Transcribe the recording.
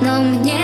но мне